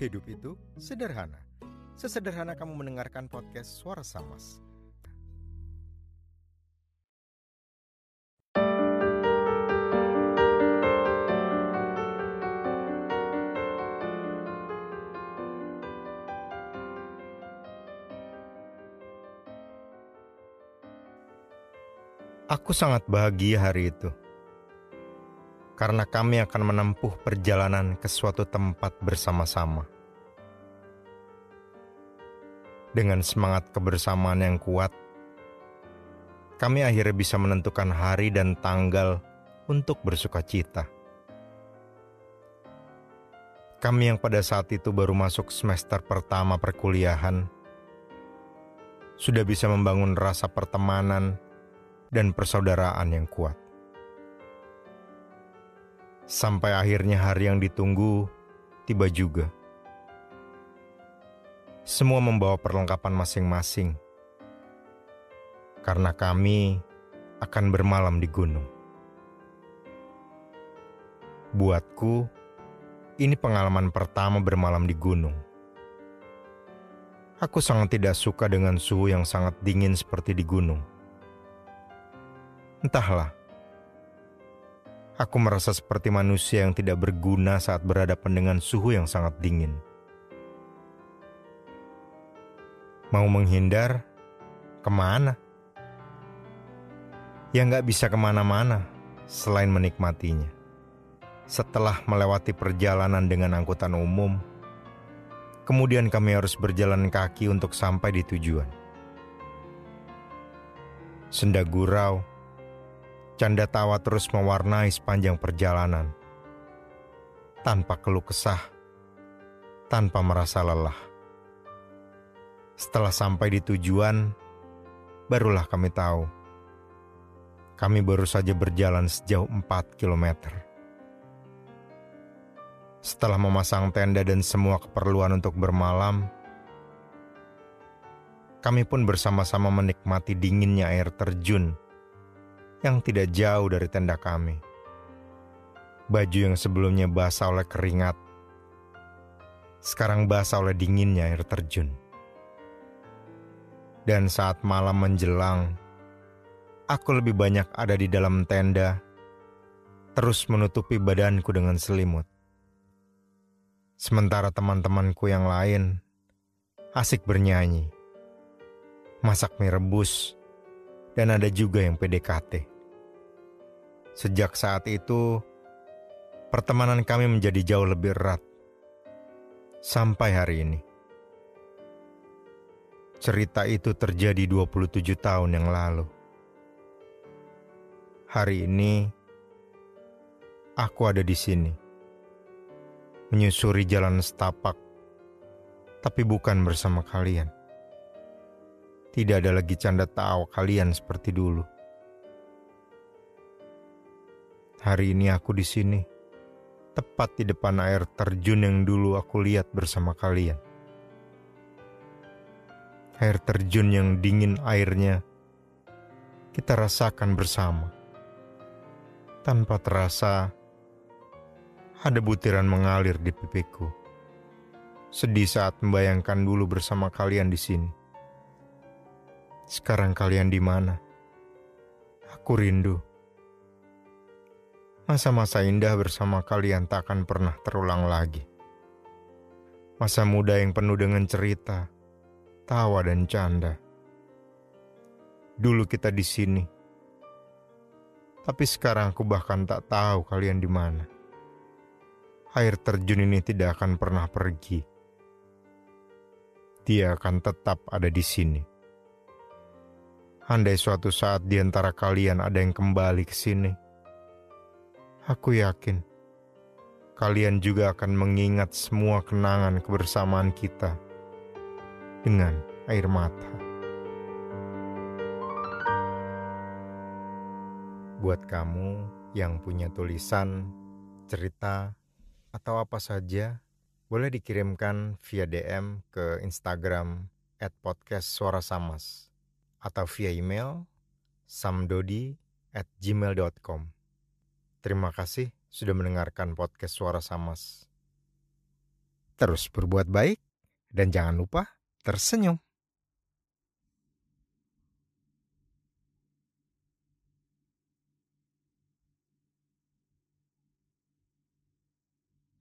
Hidup itu sederhana. Sesederhana kamu mendengarkan podcast Suara Samas. Aku sangat bahagia hari itu. Karena kami akan menempuh perjalanan ke suatu tempat bersama-sama. Dengan semangat kebersamaan yang kuat, kami akhirnya bisa menentukan hari dan tanggal untuk bersuka cita. Kami yang pada saat itu baru masuk semester pertama perkuliahan, sudah bisa membangun rasa pertemanan dan persaudaraan yang kuat. Sampai akhirnya hari yang ditunggu tiba juga. Semua membawa perlengkapan masing-masing. Karena kami akan bermalam di gunung. Buatku, ini pengalaman pertama bermalam di gunung. Aku sangat tidak suka dengan suhu yang sangat dingin seperti di gunung Entahlah, aku merasa seperti manusia yang tidak berguna saat berhadapan dengan suhu yang sangat dingin. Mau menghindar, ke mana? Ya nggak bisa ke mana-mana selain menikmatinya. Setelah melewati perjalanan dengan angkutan umum, kemudian kami harus berjalan kaki untuk sampai di tujuan. Senda gurau, Canda tawa terus mewarnai sepanjang perjalanan. Tanpa keluh kesah, tanpa merasa lelah. Setelah sampai di tujuan, barulah kami tahu. Kami baru saja berjalan sejauh 4 kilometer. Setelah memasang tenda dan semua keperluan untuk bermalam, kami pun bersama-sama menikmati dinginnya air terjun yang tidak jauh dari tenda kami. Baju yang sebelumnya basah oleh keringat, sekarang basah oleh dinginnya air terjun. Dan saat malam menjelang, aku lebih banyak ada di dalam tenda, terus menutupi badanku dengan selimut. Sementara teman-temanku yang lain asik bernyanyi, masak mie rebus, dan ada juga yang PDKT. Sejak saat itu, pertemanan kami menjadi jauh lebih erat. Sampai hari ini. Cerita itu terjadi 27 tahun yang lalu. Hari ini, aku ada di sini. Menyusuri jalan setapak, tapi bukan bersama kalian. Tidak ada lagi canda tawa kalian seperti dulu. Hari ini aku di sini, tepat di depan air terjun yang dulu aku lihat bersama kalian. Air terjun yang dingin airnya kita rasakan bersama. Tanpa terasa, ada butiran mengalir di pipiku. Sedih saat membayangkan dulu bersama kalian di sini. Sekarang kalian di mana? Aku rindu. Masa-masa indah bersama kalian tak akan pernah terulang lagi. Masa muda yang penuh dengan cerita, tawa dan canda. Dulu kita di sini. Tapi sekarang aku bahkan tak tahu kalian di mana. Air terjun ini tidak akan pernah pergi. Dia akan tetap ada di sini. Andai suatu saat di antara kalian ada yang kembali ke sini, aku yakin kalian juga akan mengingat semua kenangan kebersamaan kita dengan air mata. Buat kamu yang punya tulisan, cerita, atau apa saja, boleh dikirimkan via DM ke Instagram at podcast Suara Samas atau via email samdodi at gmail.com. Terima kasih sudah mendengarkan podcast Suara Samas. terus berbuat baik, dan jangan lupa tersenyum.